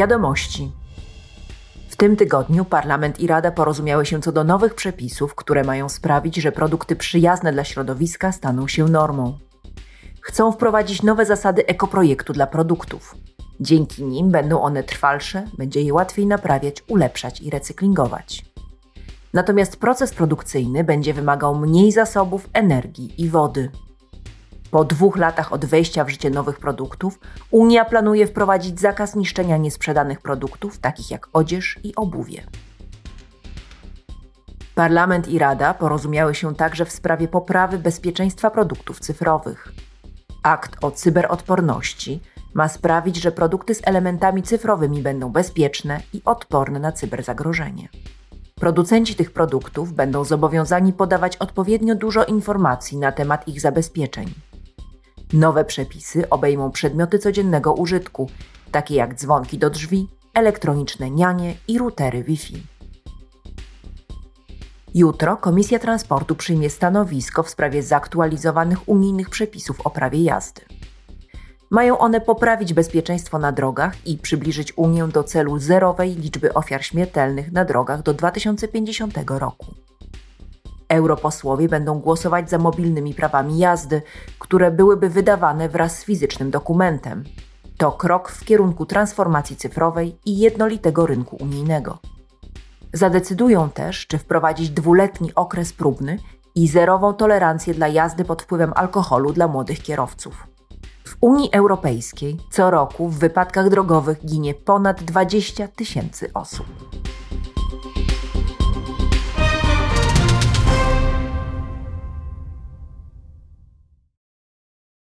Wiadomości. W tym tygodniu Parlament i Rada porozumiały się co do nowych przepisów, które mają sprawić, że produkty przyjazne dla środowiska staną się normą. Chcą wprowadzić nowe zasady ekoprojektu dla produktów. Dzięki nim będą one trwalsze, będzie je łatwiej naprawiać, ulepszać i recyklingować. Natomiast proces produkcyjny będzie wymagał mniej zasobów energii i wody. Po dwóch latach od wejścia w życie nowych produktów, Unia planuje wprowadzić zakaz niszczenia niesprzedanych produktów, takich jak odzież i obuwie. Parlament i Rada porozumiały się także w sprawie poprawy bezpieczeństwa produktów cyfrowych. Akt o cyberodporności ma sprawić, że produkty z elementami cyfrowymi będą bezpieczne i odporne na cyberzagrożenie. Producenci tych produktów będą zobowiązani podawać odpowiednio dużo informacji na temat ich zabezpieczeń. Nowe przepisy obejmą przedmioty codziennego użytku, takie jak dzwonki do drzwi, elektroniczne nianie i routery Wi-Fi. Jutro Komisja Transportu przyjmie stanowisko w sprawie zaktualizowanych unijnych przepisów o prawie jazdy. Mają one poprawić bezpieczeństwo na drogach i przybliżyć Unię do celu zerowej liczby ofiar śmiertelnych na drogach do 2050 roku. Europosłowie będą głosować za mobilnymi prawami jazdy, które byłyby wydawane wraz z fizycznym dokumentem. To krok w kierunku transformacji cyfrowej i jednolitego rynku unijnego. Zadecydują też, czy wprowadzić dwuletni okres próbny i zerową tolerancję dla jazdy pod wpływem alkoholu dla młodych kierowców. W Unii Europejskiej co roku w wypadkach drogowych ginie ponad 20 tysięcy osób.